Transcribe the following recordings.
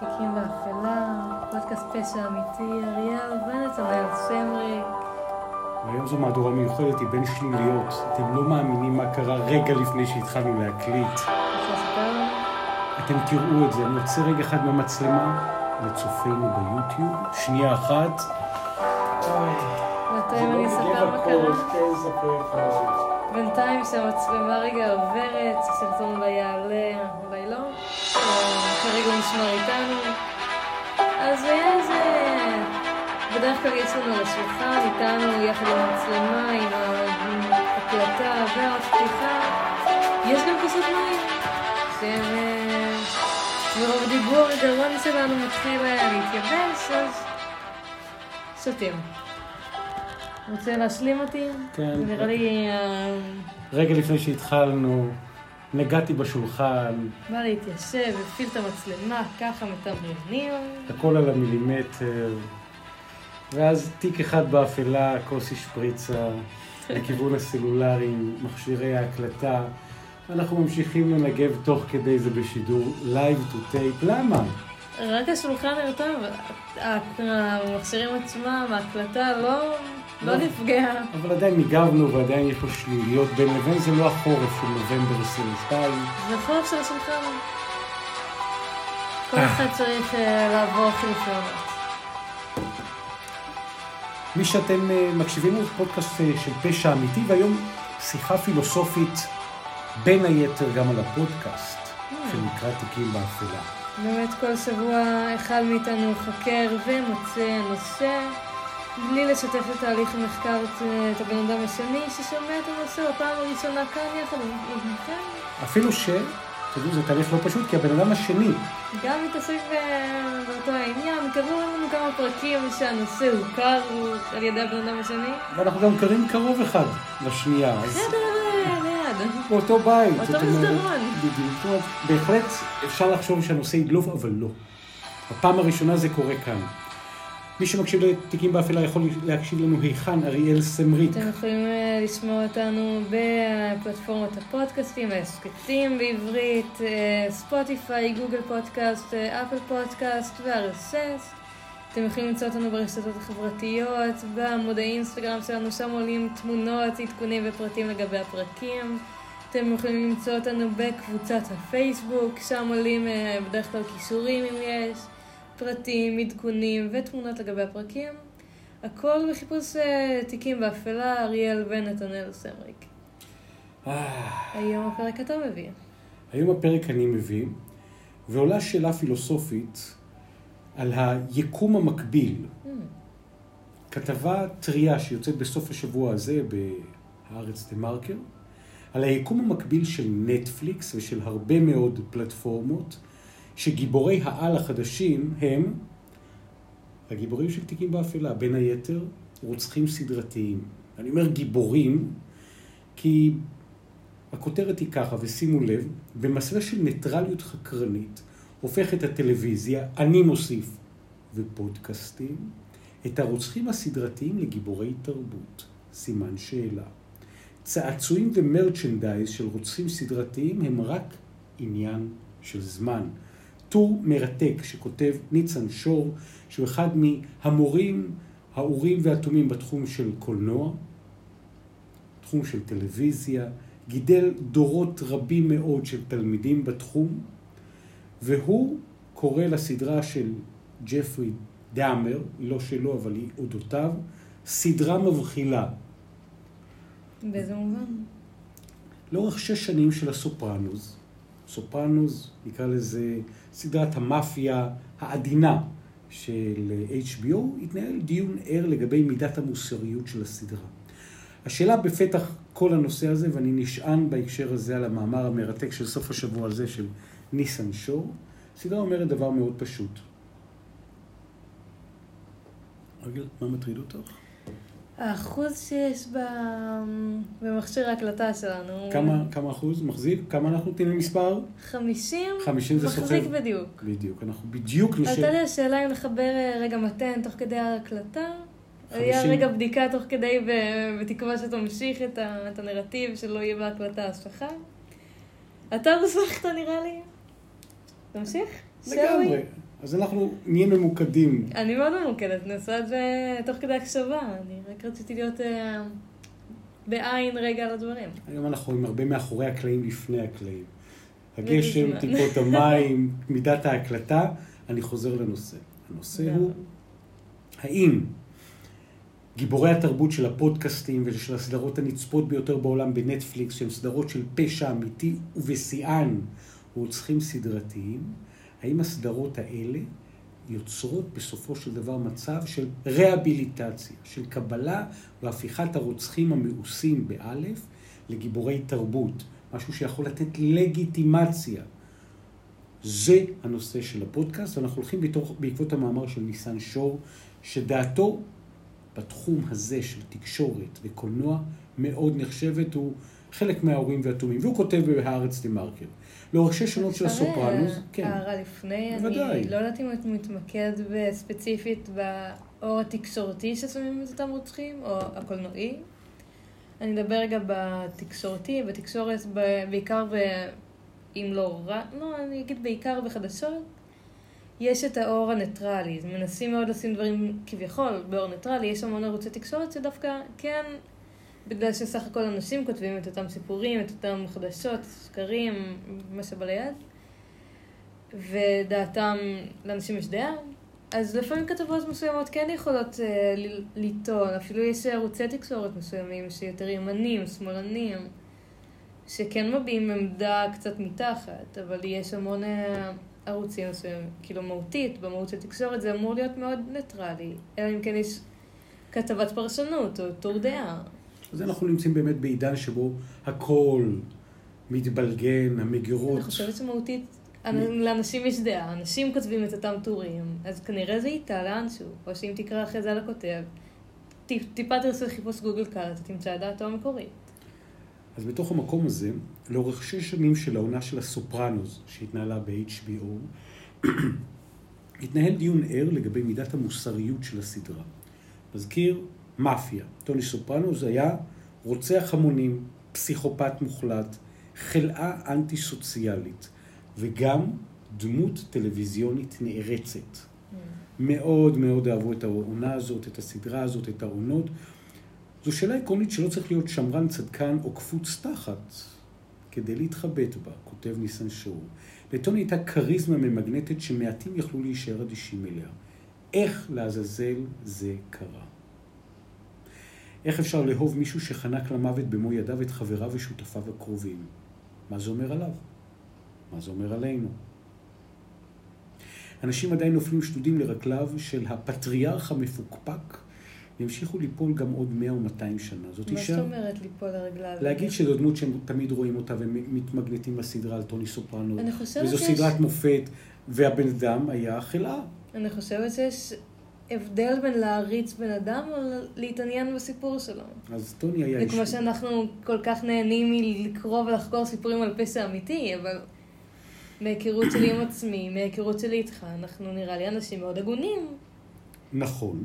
תיקים באפלה, פודקאסט פשע אמיתי, אריאל ונתנאל סמריק. והיום זו מהדורה מיוחדת, היא בין שליליות. אתם לא מאמינים מה קרה רגע לפני שהתחלנו להקליט. אתם תראו את זה. אני עוצר רגע אחד מהמצלמה לצופינו ביוטיוב. שנייה אחת. בינתיים אני אספר מה קרה. בינתיים שהמצלמה רגע עוברת, הסרטון אולי יעלה, אולי לא. אה, כרגע הוא נשמר איתנו. אז היה איזה... בדרך כלל יש לנו על השולחן איתנו, יחד עם המצלמה, עם ההקלטה והפתיחה. יש גם כוסות מים. שהם... אה, מרוב דיבור הגרון שלנו מתחיל אה, להתייבש, אז... שותים. רוצה להשלים אותי? כן. נראה לי... אה, רגע לפני שהתחלנו, נגעתי בשולחן, בא להתיישב, הפעיל את המצלמה, ככה מתמרנים. הכל על המילימטר. ואז תיק אחד באפלה, כוס השפריצה, לכיוון הסלולרי, מכשירי ההקלטה. אנחנו ממשיכים לנגב תוך כדי זה בשידור live to tape. למה? רק השולחן נרטב, המכשירים עצמם, ההקלטה לא, לא. נפגעה. אבל עדיין ניגבנו ועדיין יש פה שליליות בין לבין, זה לא החורף של נובמבר 22. זה חורף של השולחן. כל. אחד צריך אה, לעבור חילופי מי שאתם אה, מקשיבים זה פודקאסט אה, של פשע אמיתי, והיום שיחה פילוסופית בין היתר גם על הפודקאסט, שנקרא תיקים באפלה. באמת כל שבוע אחד מאיתנו חוקר ומוצא נושא, בלי לשתף את תהליך המחקר את, את הבן אדם השני ששומע את הנושא בפעם הראשונה כאן יחד. אפילו ש... תדעו, זה תהליך לא פשוט, כי הבן אדם השני, גם מתעסק באותו העניין, קראו לנו כמה פרקים שהנושא הוכר על ידי הבן אדם השני. ואנחנו גם גרים קרוב אחד לשנייה, בסדר, ליד. באותו בית. אותו מסדרון. בדיוק. בהחלט אפשר לחשוב שהנושא ידלוף, אבל לא. בפעם הראשונה זה קורה כאן. מי שמקשיב לתיקים באפלה יכול להקשיב לנו היכן אריאל סמרית. אתם יכולים אה, לשמוע אותנו בפלטפורמת הפודקאסטים, ההסכתים בעברית, אה, ספוטיפיי, גוגל פודקאסט, אה, אפל פודקאסט ו-RSS. אתם יכולים למצוא אותנו ברשתות החברתיות, בעמוד האינסטגרם שלנו, שם עולים תמונות, עדכונים ופרטים לגבי הפרקים. אתם יכולים למצוא אותנו בקבוצת הפייסבוק, שם עולים בדרך כלל כישורים אם יש, פרטים, עדכונים ותמונות לגבי הפרקים. הכל בחיפוש אה, תיקים באפלה, אריאל ונתנאל סמריק. אה, היום הפרק אתה מביא. היום הפרק אני מביא, ועולה שאלה פילוסופית על היקום המקביל. Hmm, כתבה טריה שיוצאת בסוף השבוע הזה בהארץ דה מרקר, על היקום המקביל של נטפליקס ושל הרבה מאוד פלטפורמות, שגיבורי העל החדשים הם הגיבורים של תיקים באפלה, בין היתר רוצחים סדרתיים. אני אומר גיבורים, כי הכותרת היא ככה, ושימו לב, במסווה של ניטרליות חקרנית, הופכת הטלוויזיה, אני מוסיף, ופודקאסטים, את הרוצחים הסדרתיים לגיבורי תרבות. סימן שאלה. צעצועים ומרצ'נדייז של רוצחים סדרתיים הם רק עניין של זמן. טור מרתק שכותב ניצן שור, שהוא אחד מהמורים האורים והתומים בתחום של קולנוע, תחום של טלוויזיה, גידל דורות רבים מאוד של תלמידים בתחום, והוא קורא לסדרה של ג'פרי דאמר, היא לא שלו אבל היא אודותיו, סדרה מבחילה. באיזה מובן? לאורך שש שנים של הסופרנוס, סופרנוס, נקרא לזה סדרת המאפיה העדינה של HBO, התנהל דיון ער לגבי מידת המוסריות של הסדרה. השאלה בפתח כל הנושא הזה, ואני נשען בהקשר הזה על המאמר המרתק של סוף השבוע הזה של ניסן שור, הסדרה אומרת דבר מאוד פשוט. רגע, מה מטריד אותך? האחוז שיש ב... במכשיר ההקלטה שלנו. כמה, כמה אחוז מחזיק? כמה אנחנו נותנים למספר? 50? 50 זה סוחב? מחזיק בדיוק. בדיוק, אנחנו בדיוק עלתה נשב... לי השאלה אם לחבר אה, רגע מתן תוך כדי ההקלטה. היה 50. רגע בדיקה תוך כדי בתקווה שתמשיך את, ה- את הנרטיב שלא יהיה בהקלטה השלכה. אתה הוסמכת נראה לי? תמשיך? לגמרי. אז אנחנו נהיה ממוקדים. אני מאוד ממוקדת, אני עושה את זה תוך כדי הקשבה. אני רק רציתי להיות אה, בעין רגע על הדברים. היום אנחנו עם הרבה מאחורי הקלעים לפני הקלעים. הגשם. טיפות המים, מידת ההקלטה. אני חוזר לנושא. הנושא הוא, האם גיבורי התרבות של הפודקאסטים ושל הסדרות הנצפות ביותר בעולם בנטפליקס, שהן סדרות של פשע אמיתי ובשיאן רוצחים סדרתיים, האם הסדרות האלה יוצרות בסופו של דבר מצב של רהביליטציה, של קבלה והפיכת הרוצחים המאוסים באלף לגיבורי תרבות, משהו שיכול לתת לגיטימציה. זה הנושא של הפודקאסט, ואנחנו הולכים בתוך, בעקבות המאמר של ניסן שור, שדעתו בתחום הזה של תקשורת וקולנוע מאוד נחשבת, הוא חלק מהאורים והתומים, והוא כותב ב"הארץ TheMarker". לאורך שש שנות של אפשר, הסופרנוס, אה, כן, הערה לפני, בוודאי. אני לא יודעת אם אתה מתמקד ספציפית באור התקשורתי ששמים את אותם רוצחים, או הקולנועי. אני אדבר רגע בתקשורתי, בתקשורת, בעיקר ב... אם לא רק, לא, אני אגיד בעיקר בחדשות. יש את האור הניטרלי, מנסים מאוד לשים דברים כביכול באור ניטרלי, יש המון ערוצי תקשורת שדווקא כן, בגלל שסך הכל אנשים כותבים את אותם סיפורים, את אותם חדשות, שקרים, מה שבא ליד, ודעתם, לאנשים יש דעה, אז לפעמים כתבות מסוימות כן יכולות אה, ל- לטעון, אפילו יש ערוצי תקשורת מסוימים שיותר ימנים, שמאלנים, שכן מביעים עמדה קצת מתחת, אבל יש המון אה, ערוצים מסוימים, כאילו מהותית, במהות של תקשורת זה אמור להיות מאוד ניטרלי, אלא אם כן יש כתבת פרשנות או טור דעה. אז אנחנו נמצאים באמת בעידן שבו הכל מתבלגן, המגירות. אני חושבת שמהותית, לאנשים יש דעה, אנשים כותבים את אותם טורים, אז כנראה זה איתה לאנשהו, או שאם תקרא אחרי זה על הכותב, טיפ- טיפה תעשה חיפוש גוגל קל, אתה תמצא את דעתו המקורית. אז בתוך המקום הזה, לאורך שש שנים של העונה של הסופרנוס, שהתנהלה ב-HBO, התנהל דיון ער לגבי מידת המוסריות של הסדרה. מזכיר, מאפיה. טוני סופרנוס היה רוצח המונים, פסיכופת מוחלט, חלאה אנטי-סוציאלית, וגם דמות טלוויזיונית נערצת. מאוד מאוד אהבו את העונה הזאת, את הסדרה הזאת, את העונות. זו שאלה עקרונית שלא צריך להיות שמרן צדקן או קפוץ תחת כדי להתחבט בה, כותב ניסן שור. לטוני הייתה כריזמה ממגנטת שמעטים יכלו להישאר אדישים אליה. איך לעזאזל זה קרה? איך אפשר לאהוב מישהו שחנק למוות במו ידיו את חבריו ושותפיו הקרובים? מה זה אומר עליו? מה זה אומר עלינו? אנשים עדיין נופלים שדודים לרגליו של הפטריארך המפוקפק והמשיכו ליפול גם עוד 100 או 200 שנה. זאת מה אישה... זאת אומרת ליפול לרגליו? להגיד שזו דמות שהם תמיד רואים אותה ומתמגנטים לסדרה על טוני סופרנו. אני חושבת וזו שיש- סדרת מופת, והבן אדם היה חלאה. אני חושבת שיש הבדל בין להעריץ בן אדם או להתעניין בסיפור שלו. אז טוני היה זה איש... כמו שאנחנו כל כך נהנים מלקרוא ולחקור סיפורים על פשע אמיתי, אבל מהיכרות שלי עם עצמי, מהיכרות שלי איתך, אנחנו נראה לי אנשים מאוד הגונים. נכון,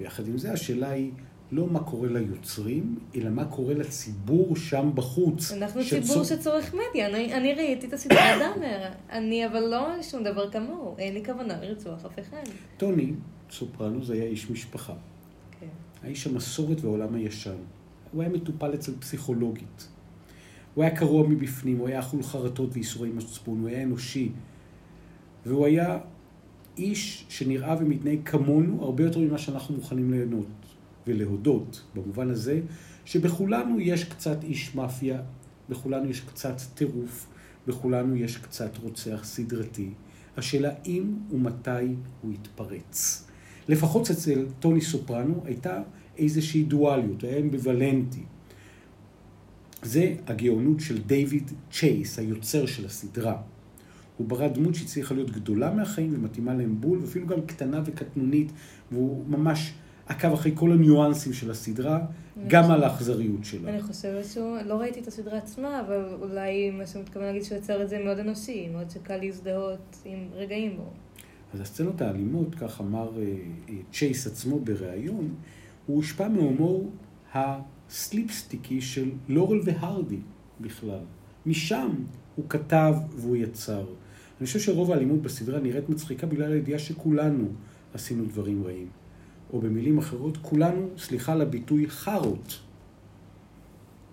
ויחד עם זה השאלה היא לא מה קורה ליוצרים, אלא מה קורה לציבור שם בחוץ. אנחנו שצו- ציבור שצורך מדיה, אני, אני ראיתי את הסדרה דאמר, אני אבל לא שום דבר כמוהו, אין לי כוונה לרצוח אף אחד. טוני סופרנו זה היה איש משפחה. כן. האיש המסורת והעולם הישן. הוא היה מטופל אצל פסיכולוגית. הוא היה קרוע מבפנים, הוא היה אכול חרטות וייסורי מצפון, הוא היה אנושי. והוא היה איש שנראה ומתנהג כמונו הרבה יותר ממה שאנחנו מוכנים ליהנות ולהודות, במובן הזה שבכולנו יש קצת איש מאפיה, בכולנו יש קצת טירוף, בכולנו יש קצת רוצח סדרתי. השאלה אם ומתי הוא יתפרץ. לפחות אצל טוני סופרנו הייתה איזושהי דואליות, היה אמביוולנטי. זה הגאונות של דיוויד צ'ייס, היוצר של הסדרה. הוא ברא דמות שהצליחה להיות גדולה מהחיים ומתאימה להם בול, ואפילו גם קטנה וקטנונית, והוא ממש עקב אחרי כל הניואנסים של הסדרה, גם על האכזריות שלה. אני חושבת שהוא, לא ראיתי את הסדרה עצמה, אבל אולי מה שהוא מתכוון להגיד שהוא יצר את זה מאוד אנושי, מאוד שקל להזדהות עם רגעים בו. אז הסצנות האלימות, כך אמר אה, אה, צ'ייס עצמו בריאיון, הוא הושפע מהומור הסליפסטיקי של לורל והרדי בכלל. משם הוא כתב והוא יצר. אני חושב שרוב האלימות בסדרה נראית מצחיקה בגלל הידיעה שכולנו עשינו דברים רעים. או במילים אחרות, כולנו, סליחה על הביטוי, חארות.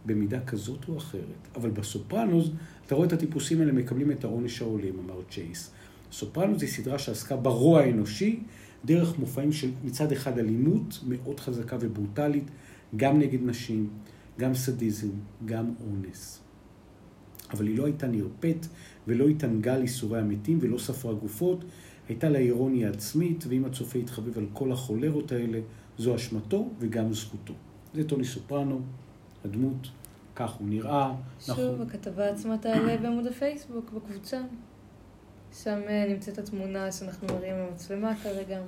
במידה כזאת או אחרת. אבל בסופרנוס, אתה רואה את הטיפוסים האלה מקבלים את העונש ההולם, אמר צ'ייס. סופרנוס היא סדרה שעסקה ברוע האנושי, דרך מופעים של מצד אחד אלימות מאוד חזקה וברוטלית, גם נגד נשים, גם סדיזם, גם אונס. אבל היא לא הייתה נרפאת ולא התענגה על ייסורי המתים ולא ספרה גופות, הייתה לה אירוניה עצמית, ואם הצופה יתחבב על כל החולרות האלה, זו אשמתו וגם זכותו. זה טוני סופרנו, הדמות, כך הוא נראה. שוב, אנחנו... הכתבה עצמה תעלה בעמוד הפייסבוק, בקבוצה. שם אה, נמצאת התמונה שאנחנו מראים במצלמה כרגע.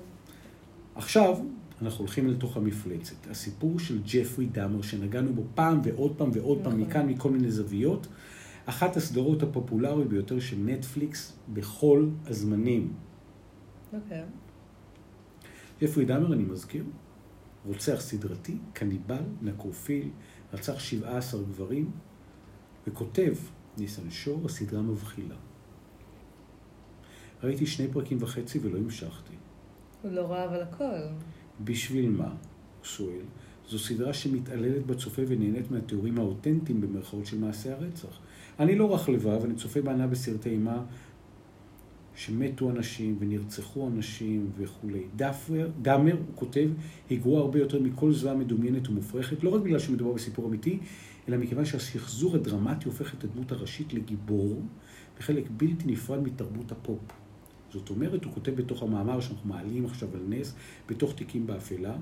עכשיו, אנחנו הולכים לתוך המפלצת. הסיפור של ג'פרי דאמר, שנגענו בו פעם ועוד פעם ועוד פעם, נכון. מכאן, מכל מיני זוויות. אחת הסדרות הפופולריות ביותר של נטפליקס בכל הזמנים. אוקיי. ג'פרי דאמר, אני מזכיר, רוצח סדרתי, קניבל, נקרופיל, רצח 17 גברים, וכותב ניסן שור, הסדרה מבחילה. ראיתי שני פרקים וחצי ולא המשכתי. הוא לא ראה אבל הכל. בשביל מה? הוא שואל. זו סדרה שמתעללת בצופה ונהנית מהתיאורים האותנטיים במרכאות של מעשי הרצח. אני לא רך לבב, אני צופה בענה בסרטי אימה שמתו אנשים ונרצחו אנשים וכולי. דאפר, דאמר, הוא כותב, היא גרועה הרבה יותר מכל זוועה מדומיינת ומופרכת, לא רק בגלל שמדובר בסיפור אמיתי, אלא מכיוון שהשחזור הדרמטי הופך את הדמות הראשית לגיבור, וחלק בלתי נפרד מתרבות הפופ. זאת אומרת, הוא כותב בתוך המאמר שאנחנו מעלים עכשיו על נס, בתוך תיקים באפלה,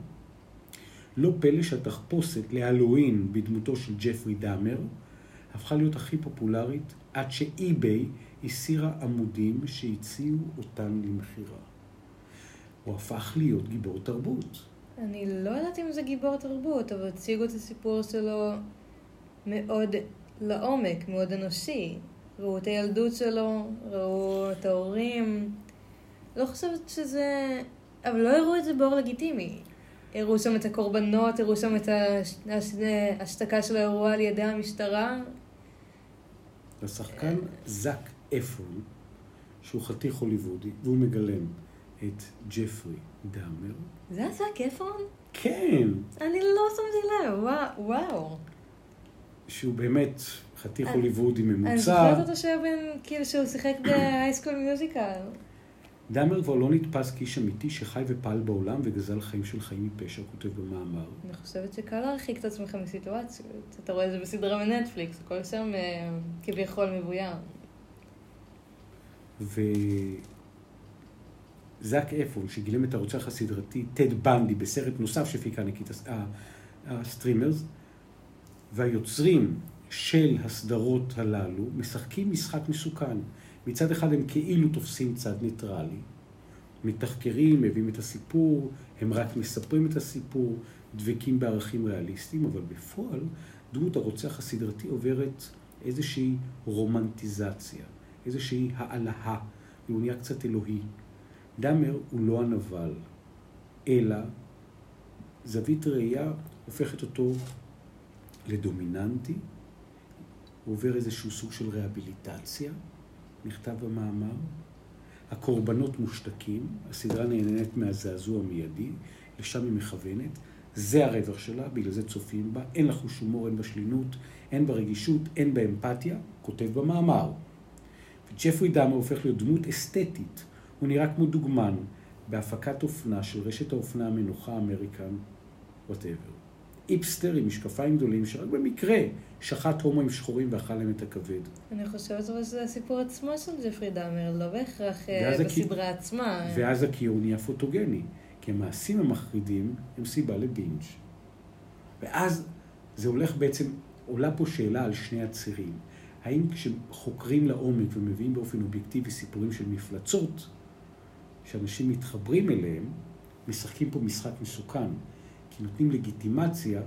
לא פלא שהתחפושת להלואין בדמותו של ג'פרי דאמר הפכה להיות הכי פופולרית עד שאי-ביי הסירה עמודים שהציעו אותן למכירה. הוא הפך להיות גיבור תרבות. אני לא יודעת אם זה גיבור תרבות, אבל הציגו את הסיפור שלו מאוד לעומק, מאוד אנושי. ראו את הילדות שלו, ראו את ההורים. לא חושבת שזה... אבל לא הראו את זה באור לגיטימי. הראו שם את הקורבנות, הראו שם את ההשתקה של האירוע על ידי המשטרה. השחקן זאק אפרון, שהוא חתיך הוליוודי, והוא מגלם את ג'פרי דאמר. זה הזאק אפרון? כן. אני לא שמתי לב, וואו. וואו. שהוא באמת חתיך הוליוודי ממוצע. אני זוכרת אותו שהיה בן, כאילו שהוא שיחק בהייסקול מיוזיקל. דאמר כבר לא נתפס כאיש אמיתי שחי ופעל בעולם וגזל חיים של חיים מפשע, כותב במאמר. אני חושבת שקל להרחיק את עצמך מסיטואציות. אתה רואה את זה בסדרה מנטפליקס, הכל שם אה, כביכול מבוים. וזאק אפרון, שגילם את הרוצח הסדרתי, טד בנדי, בסרט נוסף שהפיקה ענקית ה streamers, והיוצרים של הסדרות הללו משחקים משחק מסוכן. מצד אחד הם כאילו תופסים צד ניטרלי, מתחקרים, מביאים את הסיפור, הם רק מספרים את הסיפור, דבקים בערכים ריאליסטיים, אבל בפועל דמות הרוצח הסדרתי עוברת איזושהי רומנטיזציה, איזושהי העלאה, והוא נהיה קצת אלוהי. דאמר הוא לא הנבל, אלא זווית ראייה הופכת אותו לדומיננטי, הוא עובר איזשהו סוג של רהביליטציה, נכתב במאמר. הקורבנות מושתקים, הסדרה נהנית מהזעזוע המיידי, לשם היא מכוונת. זה הרווח שלה, בגלל זה צופים בה. אין לה חוש הומור, אין בה שלינות, אין בה רגישות, אין בה אמפתיה, כותב במאמר. וג'פרי דאמר הופך להיות דמות אסתטית. הוא נראה כמו דוגמן בהפקת אופנה של רשת האופנה המנוחה American, whatever. היפסטר עם משקפיים גדולים, שרק במקרה שחט הומואים שחורים ואכל להם את הכבד. אני חושבת שזה הסיפור עצמו של ג'פרי דאמר, לא בהכרח אה, בסדרה הכ... עצמה. ואז הכיעור נהיה פוטוגני, כי המעשים המחרידים הם סיבה ל binge. ואז זה הולך בעצם, עולה פה שאלה על שני הצירים. האם כשחוקרים לעומק ומביאים באופן אובייקטיבי סיפורים של מפלצות, שאנשים מתחברים אליהם, משחקים פה משחק מסוכן. כי נותנים לגיטימציה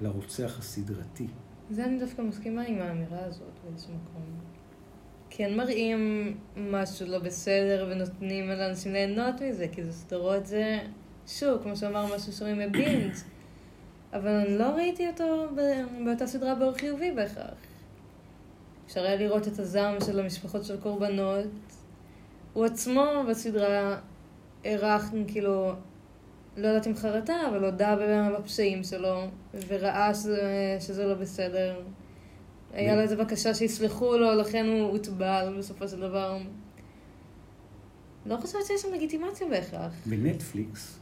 לרוצח הסדרתי. זה אני דווקא מסכימה עם האמירה הזאת באיזשהו מקום. כן מראים משהו לא בסדר ונותנים לאנשים ליהנות מזה, כי זה סדרות זה, שוב, כמו שאמר משהו שרואים בבינג', אבל אני לא ראיתי אותו באותה סדרה באור חיובי בהכרח. אפשר היה לראות את הזעם של המשפחות של קורבנות, הוא עצמו בסדרה אירח, כאילו, לא יודעת אם חרטה, אבל הודה בפשעים שלו, וראה שזה, שזה לא בסדר. היה לו איזו בקשה שיסלחו לו, לכן הוא הוטבל בסופו של דבר. לא חושבת שיש שם לגיטימציה בהכרח. בנטפליקס,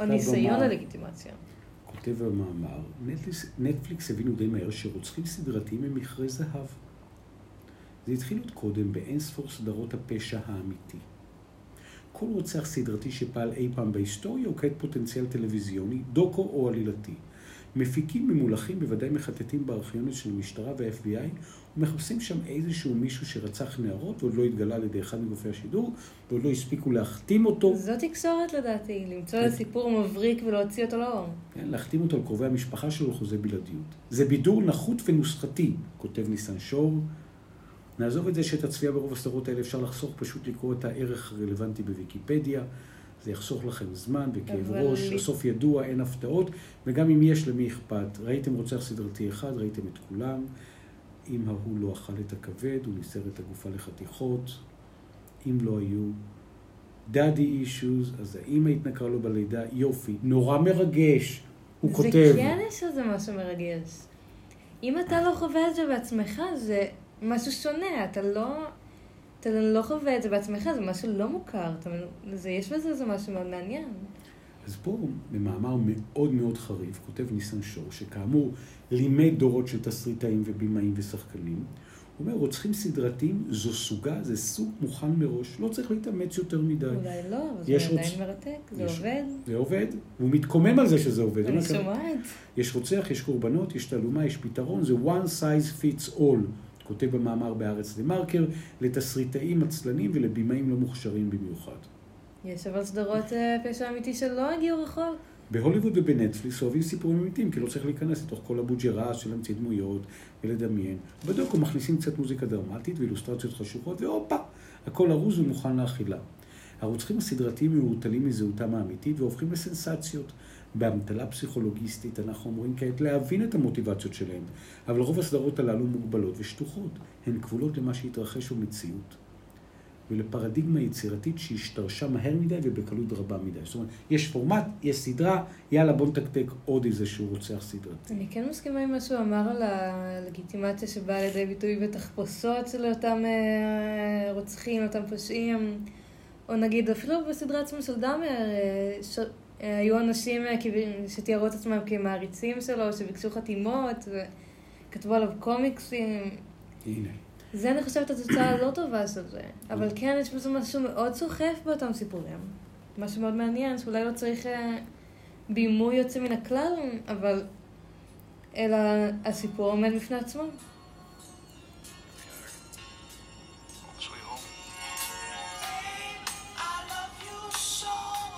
או ניסיון ללגיטימציה. כותב במאמר, נטפליקס, נטפליקס הבינו די מהר שרוצחים סדרתיים הם מכרה זהב. זה התחיל עוד קודם באין ספור סדרות הפשע האמיתי. כל רוצח סדרתי שפעל אי פעם בהיסטוריה הוא כעת פוטנציאל טלוויזיוני, דוקו או עלילתי. מפיקים ממולחים בוודאי מחטטים בארכיונות של המשטרה וה-FBI ומחפשים שם איזשהו מישהו שרצח נערות ועוד לא התגלה על ידי אחד מגופי השידור ועוד לא הספיקו להחתים אותו, זו תקשורת לדעתי, למצוא כן. איזה סיפור מבריק ולהוציא אותו לאור. כן, להחתים אותו על קרובי המשפחה שלו לחוזה בלעדיות. זה בידור נחות ונוסחתי, כותב ניסן שור. נעזוב את זה שאת הצפייה ברוב הסדרות האלה אפשר לחסוך, פשוט לקרוא את הערך הרלוונטי בוויקיפדיה. זה יחסוך לכם זמן וכאב אבל ראש, הסוף ידוע, אין הפתעות, וגם אם יש, למי אכפת? ראיתם רוצח סדרתי אחד, ראיתם את כולם. אם ההוא לא אכל את הכבד, הוא ניסר את הגופה לחתיכות. אם לא היו דאדי אישוז, אז האמא התנכרה לו בלידה, יופי, נורא מרגש. הוא כותב. זה כן יש איזה משהו מרגש. אם אתה לא חווה את זה בעצמך, זה משהו שונה. אתה לא... אתה לא חווה את זה בעצמך, זה משהו לא מוכר. אתה? זה, יש בזה איזה משהו מאוד מעניין. אז פה, במאמר מאוד מאוד חריף, כותב ניסן שור, שכאמור לימד דורות של תסריטאים ובימאים ושחקנים. הוא אומר, רוצחים סדרתיים זו סוגה, זה סוג מוכן מראש, לא צריך להתאמץ יותר מדי. אולי לא, אבל יש זה רוצ- עדיין מרתק, זה יש- עובד. זה עובד, והוא מתקומם על זה שזה עובד. הוא אני שומעת. יש רוצח, יש קורבנות, יש תעלומה, יש פתרון, זה one size fits all, כותב במאמר בהארץ דה מרקר, לתסריטאים עצלנים ולבימאים לא מוכשרים במיוחד. יש אבל סדרות אה, פשע אמיתי שלא הגיעו רחוק. בהוליווד ובנטפליקס אוהבים סיפורים אמיתיים, כי לא צריך להיכנס לתוך כל הבוג'רס של להמציא דמויות ולדמיין. בדוקו מכניסים קצת מוזיקה דרמטית ואילוסטרציות חשוכות, והופה, הכל ארוז ומוכן לאכילה. הרוצחים הסדרתיים מעורטלים מזהותם האמיתית והופכים לסנסציות. באמתלה פסיכולוגיסטית אנחנו אמורים כעת להבין את המוטיבציות שלהם, אבל רוב הסדרות הללו מוגבלות ושטוחות. הן כבולות למה שהתרחש במציאות. ולפרדיגמה יצירתית שהשתרשה מהר מדי ובקלות רבה מדי. זאת אומרת, יש פורמט, יש סדרה, יאללה בוא נתקתק עוד איזשהו רוצח סדרתי. אני כן מסכימה עם מה שהוא אמר על הלגיטימציה שבאה לידי ביטוי בתחפושות של אותם אה, רוצחים, אותם פושעים. או נגיד, אפילו בסדרה עצמה של דאמר, אה. היו אנשים אה, שתיארו את עצמם כמעריצים שלו, שביקשו חתימות, וכתבו עליו קומיקסים. הנה. זה, אני חושבת, התוצאה הלא טובה של זה. אבל כן, יש בזה משהו מאוד סוחף באותם סיפורים. משהו מאוד מעניין, שאולי לא צריך אה, בימוי יוצא מן הכלל, אבל... אלא הסיפור עומד בפני עצמו.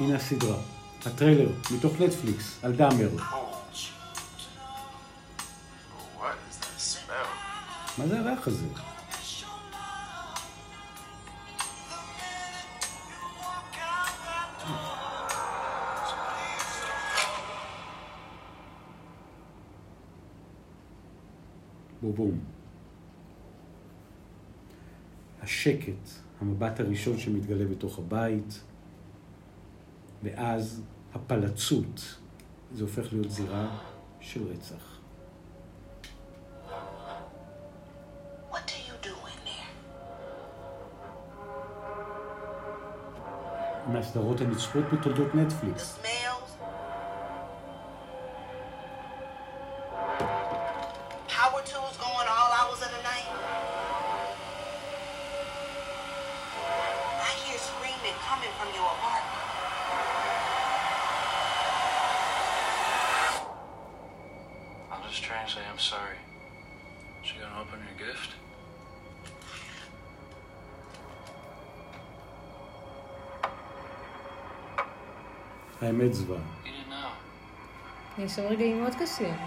הנה הסדרה. הטריילר, מתוך נטפליקס, על דאמר. מה זה הריח הזה? בום בום. השקט, המבט הראשון שמתגלה בתוך הבית, ואז הפלצות. זה הופך להיות זירה של רצח. מהסדרות הנצפות בתולדות נטפליקס. There.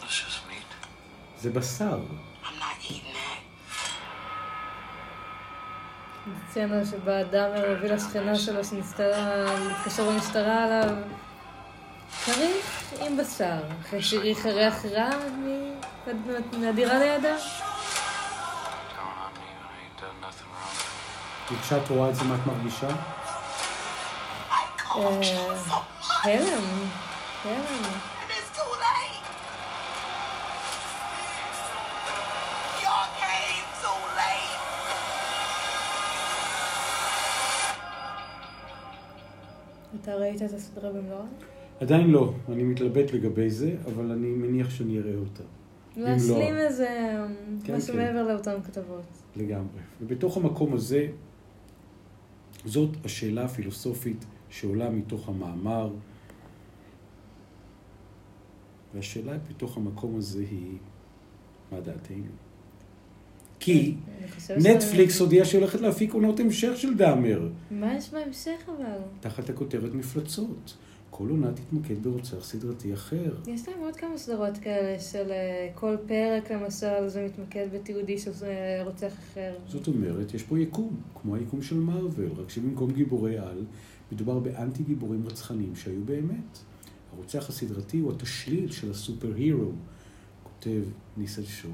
That's just meat. זה בשר. I'm not eating that. סצנה שבה דאמר הביא לשכנה שלו שניסתה להתקשר במשטרה עליו כריך עם בשר, אחרי שהריח ריח רע מהדירה לידה. וכשאת רואה את זה, מה את מרגישה? אה, הלם, הלם. אתה ראית את הסדרה במלואה? עדיין לא, אני מתלבט לגבי זה, אבל אני מניח שאני אראה אותה. להשלים איזה כן, משהו כן. מעבר לאותן כתבות. לגמרי. ובתוך המקום הזה, זאת השאלה הפילוסופית שעולה מתוך המאמר, והשאלה בתוך המקום הזה היא, מה דעתנו? כי נטפליקס ש- הודיעה שהיא הולכת להפיק עונות המשך של דאמר, מה יש בהמשך אבל? תחת הכותרת מפלצות. כל עונה תתמקד ברוצח סדרתי אחר. יש להם עוד כמה סדרות כאלה של אה, כל פרק למשל זה מתמקד בתיעודי של אה, רוצח אחר. זאת אומרת, יש פה יקום, כמו היקום של מארוול, רק שבמקום גיבורי על, מדובר באנטי גיבורים רצחניים שהיו באמת. הרוצח הסדרתי הוא התשליל של הסופר הירו, כותב ניסל שור.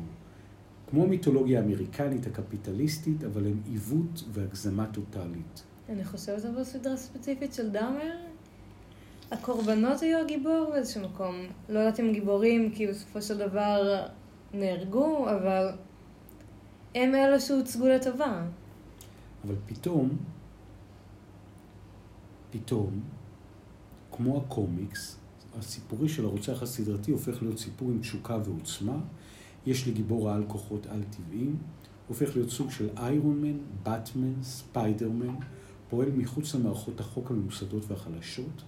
כמו המיתולוגיה האמריקנית הקפיטליסטית, אבל הם עיוות והגזמה טוטאלית. אני חושבת אבל סדרה ספציפית של דאמר. הקורבנות היו הגיבור באיזשהו מקום. לא יודעת אם גיבורים, כי בסופו של דבר נהרגו, אבל הם אלו שהוצגו לטובה. אבל פתאום, פתאום, כמו הקומיקס, הסיפורי של הרוצח הסדרתי הופך להיות סיפור עם תשוקה ועוצמה. יש לגיבור העל כוחות על-טבעיים, הופך להיות סוג של Iron Man, באטמן, ספיידרמן, פועל מחוץ למערכות החוק הממוסדות והחלשות,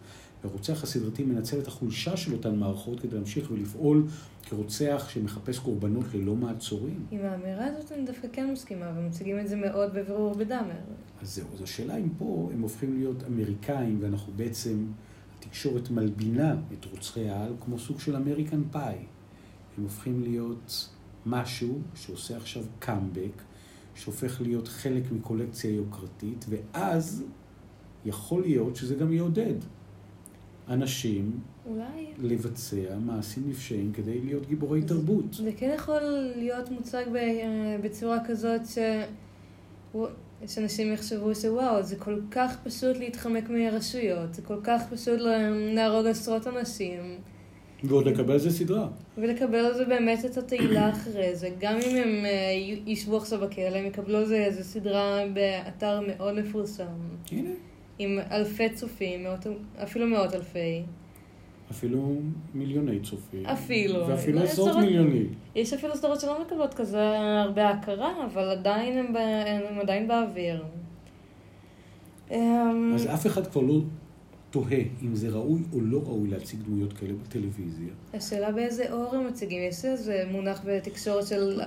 והרוצח הסדרתי מנצל את החולשה של אותן מערכות כדי להמשיך ולפעול כרוצח שמחפש קורבנות ללא מעצורים. עם האמירה הזאת אני דווקא כן מסכימה, ומציגים את זה מאוד בבירור בדאמר. אז זהו, אז השאלה אם פה הם הופכים להיות אמריקאים, ואנחנו בעצם, התקשורת מלבינה את רוצחי העל כמו סוג של American Pie. הם הופכים להיות משהו שעושה עכשיו קאמבק, שהופך להיות חלק מקולקציה יוקרתית, ואז יכול להיות שזה גם יעודד אנשים אולי לבצע מעשים נפשעים כדי להיות גיבורי תרבות. זה כן יכול להיות מוצג ב- אה, בצורה כזאת ש... שאנשים יחשבו שוואו, זה כל כך פשוט להתחמק מרשויות, זה כל כך פשוט להרוג עשרות אנשים, ועוד לקבל על זה סדרה. ולקבל על זה באמת את התהילה אחרי זה. גם אם הם אה, ישבו עכשיו בכלא, הם יקבלו על זה איזה סדרה באתר מאוד מפורסם, הנה, עם אלפי צופים, מאות, אפילו מאות אלפי. אפילו מיליוני צופים. אפילו. ואפילו עשרות עשרות- מיליונים. יש אפילו סדרות שלא מקבלות כזה הרבה הכרה, אבל עדיין הם, ב... הם עדיין באוויר. אמ, אז אף אחד כבר לא תוהה אם זה ראוי או לא ראוי להציג דמויות כאלה בטלוויזיה. השאלה באיזה אור הם מציגים. יש איזה מונח בתקשורת של...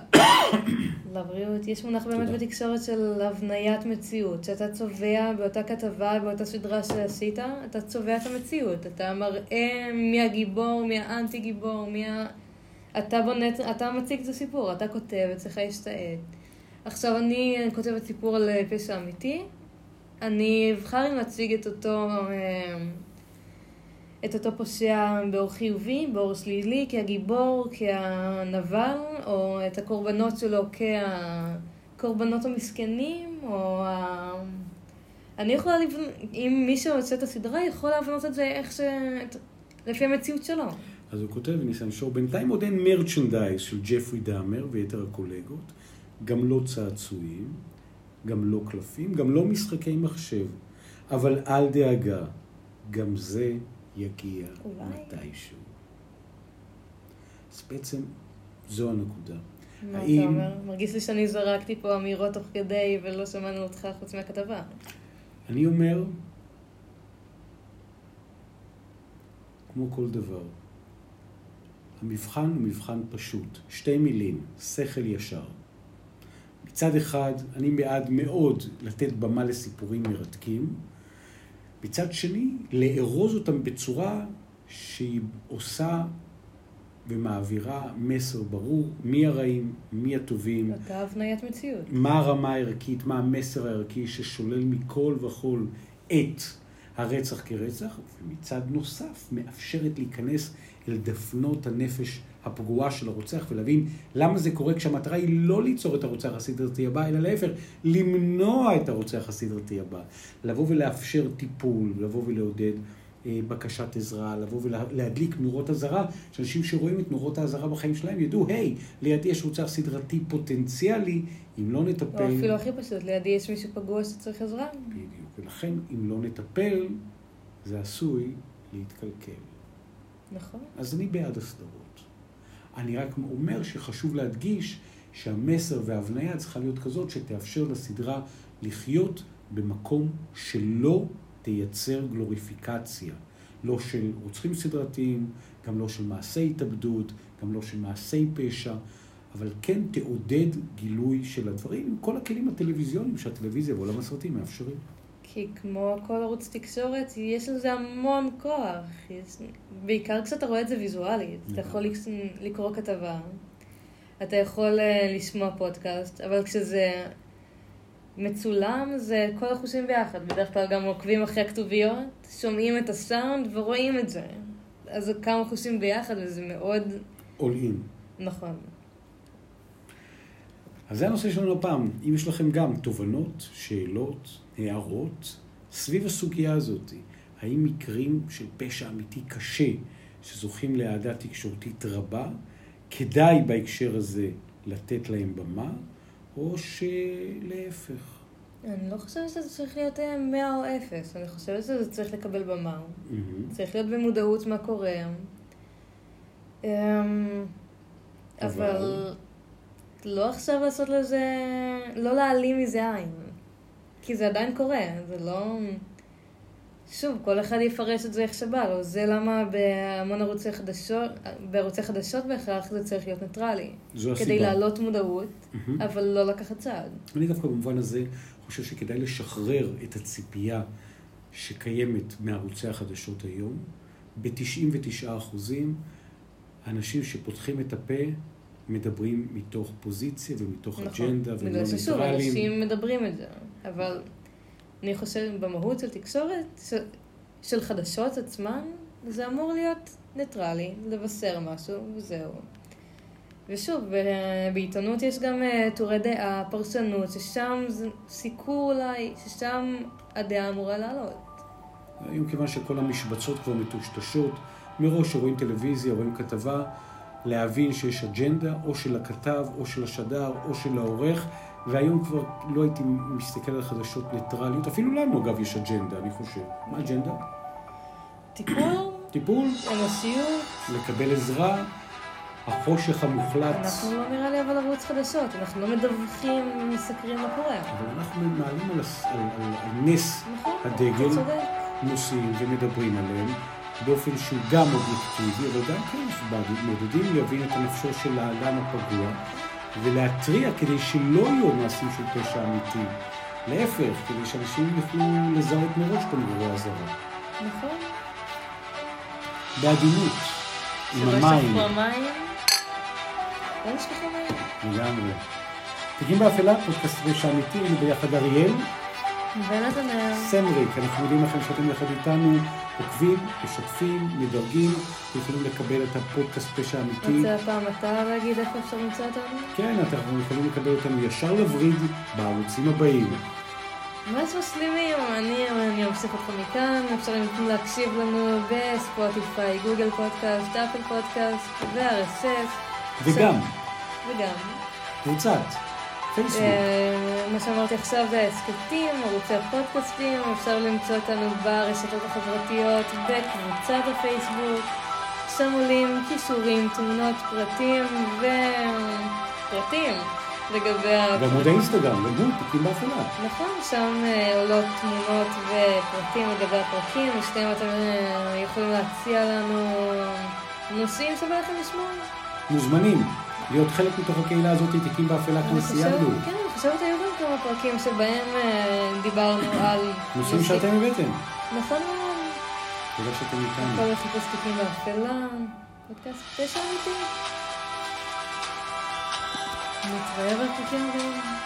לבריאות. יש מונח באמת תודה. בתקשורת של הבניית מציאות. שאתה צובע באותה כתבה, באותה סדרה שעשית, אתה צובע את המציאות. אתה מראה מי הגיבור, מי האנטי גיבור, מי ה... אתה בונה, אתה מציג את הסיפור, אתה כותב, אצלך יש את העט. עכשיו אני כותבת סיפור על אה, פשע אמיתי, אני אבחר אם להציג את אותו, אה, את אותו פושע באור חיובי, באור שלילי, כהגיבור, כהנבל, או את הקורבנות שלו כהקורבנות המסכנים, או ה... אני יכולה לבנות, אם מי שעושה את הסדרה יכול להבנות את זה איך ש... לפי המציאות שלו. אז הוא כותב, ניסן שור, בינתיים עוד אין מרצ'נדייז של ג'פרי דאמר ויתר הקולגות, גם לא צעצועים, גם לא קלפים, גם לא משחקי מחשב, אבל אל דאגה, גם זה יגיע אולי. מתישהו. אז בעצם זו הנקודה. מה האם- אתה אומר? מרגיש לי שאני זרקתי פה אמירות תוך כדי ולא שמענו אותך חוץ מהכתבה. אני אומר, כמו כל דבר, המבחן הוא מבחן פשוט, שתי מילים, שכל ישר. מצד אחד, אני בעד מאוד לתת במה לסיפורים מרתקים, מצד שני, לארוז אותם בצורה שהיא עושה ומעבירה מסר ברור מי הרעים, מי הטובים, אותה הבניית מציאות. מה הרמה הערכית, מה המסר הערכי ששולל מכל וכול את הרצח כרצח, ומצד נוסף מאפשרת להיכנס אל דפנות הנפש הפגועה של הרוצח ולהבין למה זה קורה כשהמטרה היא לא ליצור את הרוצח הסדרתי הבא, אלא להפך, למנוע את הרוצח הסדרתי הבא. לבוא ולאפשר טיפול, לבוא ולעודד אה, בקשת עזרה, לבוא ולהדליק נורות אזהרה, שאנשים שרואים את נורות האזהרה בחיים שלהם ידעו, היי, לידי יש רוצח סדרתי פוטנציאלי, אם לא נטפל... או אפילו הכי פשוט, לידי יש מישהו פגוע שצריך עזרה. בדיוק, ולכן אם לא נטפל, זה עשוי להתקלקל. נכון. אז אני בעד הסדרות. אני רק אומר שחשוב להדגיש שהמסר וההבניה צריכה להיות כזאת שתאפשר לסדרה לחיות במקום שלא תייצר גלוריפיקציה. לא של רוצחים סדרתיים, גם לא של מעשי התאבדות, גם לא של מעשי פשע, אבל כן תעודד גילוי של הדברים עם כל הכלים הטלוויזיוניים שהטלוויזיה ועולם הסרטים מאפשרים. כי כמו כל ערוץ תקשורת, יש לזה המון כוח. יש... בעיקר כשאתה רואה את זה ויזואלית. אתה יכול לק- לקרוא כתבה, אתה יכול אה, לשמוע פודקאסט, אבל כשזה מצולם, זה כל החושים ביחד. בדרך כלל גם עוקבים אחרי הכתוביות, שומעים את הסאונד ורואים את זה. אז זה כמה חושים ביחד, וזה מאוד all in. נכון. אז זה הנושא שלנו הפעם. אם יש לכם גם תובנות, שאלות, הערות, סביב הסוגיה הזאת, האם מקרים של פשע אמיתי קשה, שזוכים לאהדה תקשורתית רבה, כדאי בהקשר הזה לתת להם במה, או שלהפך. אני לא חושבת שזה צריך להיות אה, 100 או 0, אני חושבת שזה צריך לקבל במה. מהמם. צריך להיות במודעות מה קורה. אמ, אבל- אבל לא עכשיו לעשות לזה, לא להעלים מזה עין. כי זה עדיין קורה, זה לא... שוב, כל אחד יפרש את זה איך שבא לו. זה למה בהמון ערוצי חדשות, בערוצי חדשות בהכרח זה צריך להיות ניטרלי. זו הסיבה. כדי להעלות מודעות, מהמם. אבל לא לקחת צעד. אני דווקא במובן הזה חושב שכדאי לשחרר את הציפייה שקיימת מערוצי החדשות היום. ב-99 אחוזים, האנשים שפותחים את הפה מדברים מתוך פוזיציה ומתוך אג'נדה והם לא נכון. בגלל ששוב, ניטרלים. אנשים מדברים את זה. אבל אני חושבת, במהות של תקשורת, של חדשות עצמן, זה אמור להיות ניטרלי, לבשר משהו, וזהו. ושוב, בעיתונות יש גם אה, טורי דעה, פרשנות, ששם זה סיקור אולי, ששם הדעה אמורה לעלות. היום כיוון שכל המשבצות כבר מטושטשות, מראש שרואים טלוויזיה, רואים כתבה, להבין שיש אג'נדה, או של הכתב, או של השדר, או של העורך, והיום כבר לא הייתי מסתכל על חדשות ניטרליות, אפילו לנו אגב יש אג'נדה, אני חושב. מה אג'נדה? טיפול, טיפול, אנושיות, לקבל עזרה, החושך המוחלט. אנחנו לא נראה לי אבל ערוץ חדשות, אנחנו לא מדווחים ומסקרים מה קורה. אבל אנחנו מעלים על, על, על, על נס נכון, הדגל. נושאים ומדברים עליהם באופן שהוא גם אובייקטיבי, אבל גם כן מעודדים להבין את הנפשו של האדם הפגוע ולהתריע כדי שלא יהיו מעשים של פשע אמיתי. להפך, כדי שאנשים יוכלו לזהות מראש את הנבואה הזרה. נכון. בעדינות, עם שלא המים, ישפכו המים. לא ישפכו מים. לגמרי. תיקים באפלה, פודקאסט פשע אמיתי, היינו ביחד אריאל, ונתנאל. סמריק, אנחנו מודים לכם שאתם יחד איתנו, עוקבים, משתפים, מדרגים, יכולים לקבל את הפודקאסט פשע אמיתי. רוצה הפעם אתה להגיד איפה אפשר למצוא אותנו? כן, אתם יכולים לקבל אותנו ישר לווריד בערוצים הבאים. ממש משלימים, אני, אני אמשיך אותך מכאן, אפשר להקשיב לנו בספוטיפיי, גוגל פודקאסט, אפל פודקאסט ו-RSS. וגם, וגם. קבוצת פייסבוק, אה, מה שאמרתי עכשיו זה ההסכתים, ערוצי הפודקאסטים, אפשר למצוא אותנו ברשתות החברתיות, בקבוצת הפייסבוק, שם עולים קישורים, תמונות, פרטים ופרטים לגבי ה... בעמוד האינסטגרם, הוא, תיקים באפלה. נכון, שם אה, עולות תמונות ופרטים לגבי הפרקים, ושתיהם אתם אה, יכולים להציע לנו נושאים שבא לכם לשמוע. מוזמנים להיות חלק מתוך הקהילה הזאת, תיקים באפלה כמו סיימנו. כן, אני חושבת היו גם כמה פרקים שבהם אה, דיברנו על... נושאים שאתם הבאתם. נכון מאוד. תודה שאתם איתנו. יכול לחפש תיקים באפלה. פודקאסט פשע אמיתי. נתראה בפרקים הבאים.